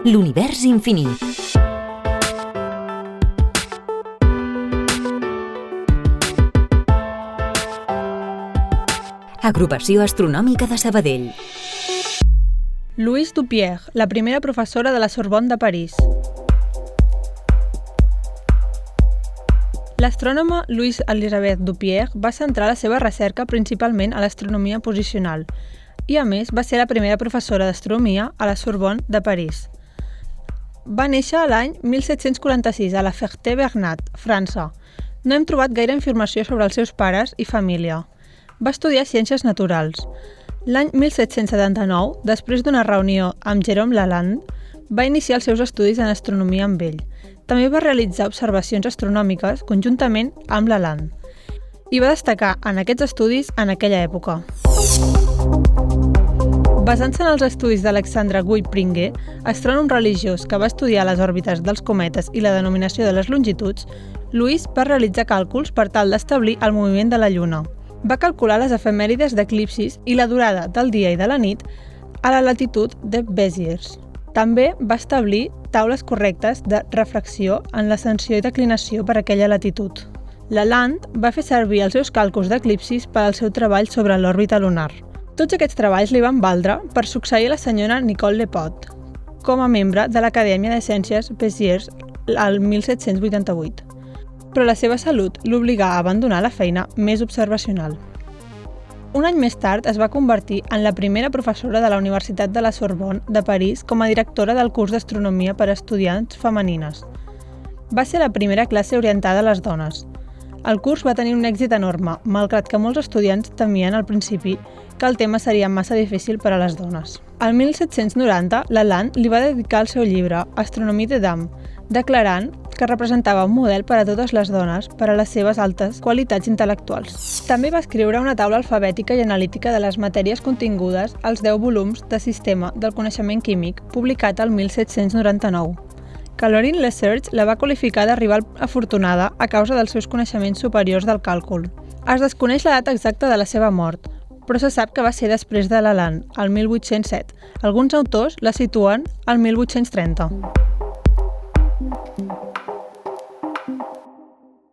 L'univers infinit. Agrupació Astronòmica de Sabadell. Louise Dupierre, la primera professora de la Sorbonne de París. L'astrònoma Louise Elisabeth Dupierre va centrar la seva recerca principalment a l'astronomia posicional i, a més, va ser la primera professora d'astronomia a la Sorbonne de París. Va néixer l'any 1746 a la Ferté-Bernat, França. No hem trobat gaire informació sobre els seus pares i família. Va estudiar Ciències Naturals. L'any 1779, després d'una reunió amb Jérôme Lalande, va iniciar els seus estudis en astronomia amb ell. També va realitzar observacions astronòmiques conjuntament amb Lalande i va destacar en aquests estudis en aquella època. Basant-se en els estudis d'Alexandre Guy Pringuer, astrònom religiós que va estudiar les òrbites dels cometes i la denominació de les longituds, Louis va realitzar càlculs per tal d'establir el moviment de la Lluna. Va calcular les efemèrides d'eclipsis i la durada del dia i de la nit a la latitud de Béziers. També va establir taules correctes de refracció en l'ascensió i declinació per aquella latitud. Lalande va fer servir els seus càlculs d'eclipsis per al seu treball sobre l'òrbita lunar. Tots aquests treballs li van valdre per succeir la senyora Nicole Lepot com a membre de l'Acadèmia de Ciències Béziers al 1788. Però la seva salut l'obligà a abandonar la feina més observacional. Un any més tard es va convertir en la primera professora de la Universitat de la Sorbonne de París com a directora del curs d'astronomia per a estudiants femenines. Va ser la primera classe orientada a les dones. El curs va tenir un èxit enorme, malgrat que molts estudiants temien al principi que el tema seria massa difícil per a les dones. Al 1790, Lalande li va dedicar el seu llibre Astronomie de Dame, declarant que representava un model per a totes les dones per a les seves altes qualitats intel·lectuals. També va escriure una taula alfabètica i analítica de les matèries contingudes als 10 volums de Sistema del Coneixement Químic, publicat al 1799. Calorin Research la va qualificar de rival afortunada a causa dels seus coneixements superiors del càlcul. Es desconeix la data exacta de la seva mort, però se sap que va ser després de Lalande, al 1807. Alguns autors la situen al 1830.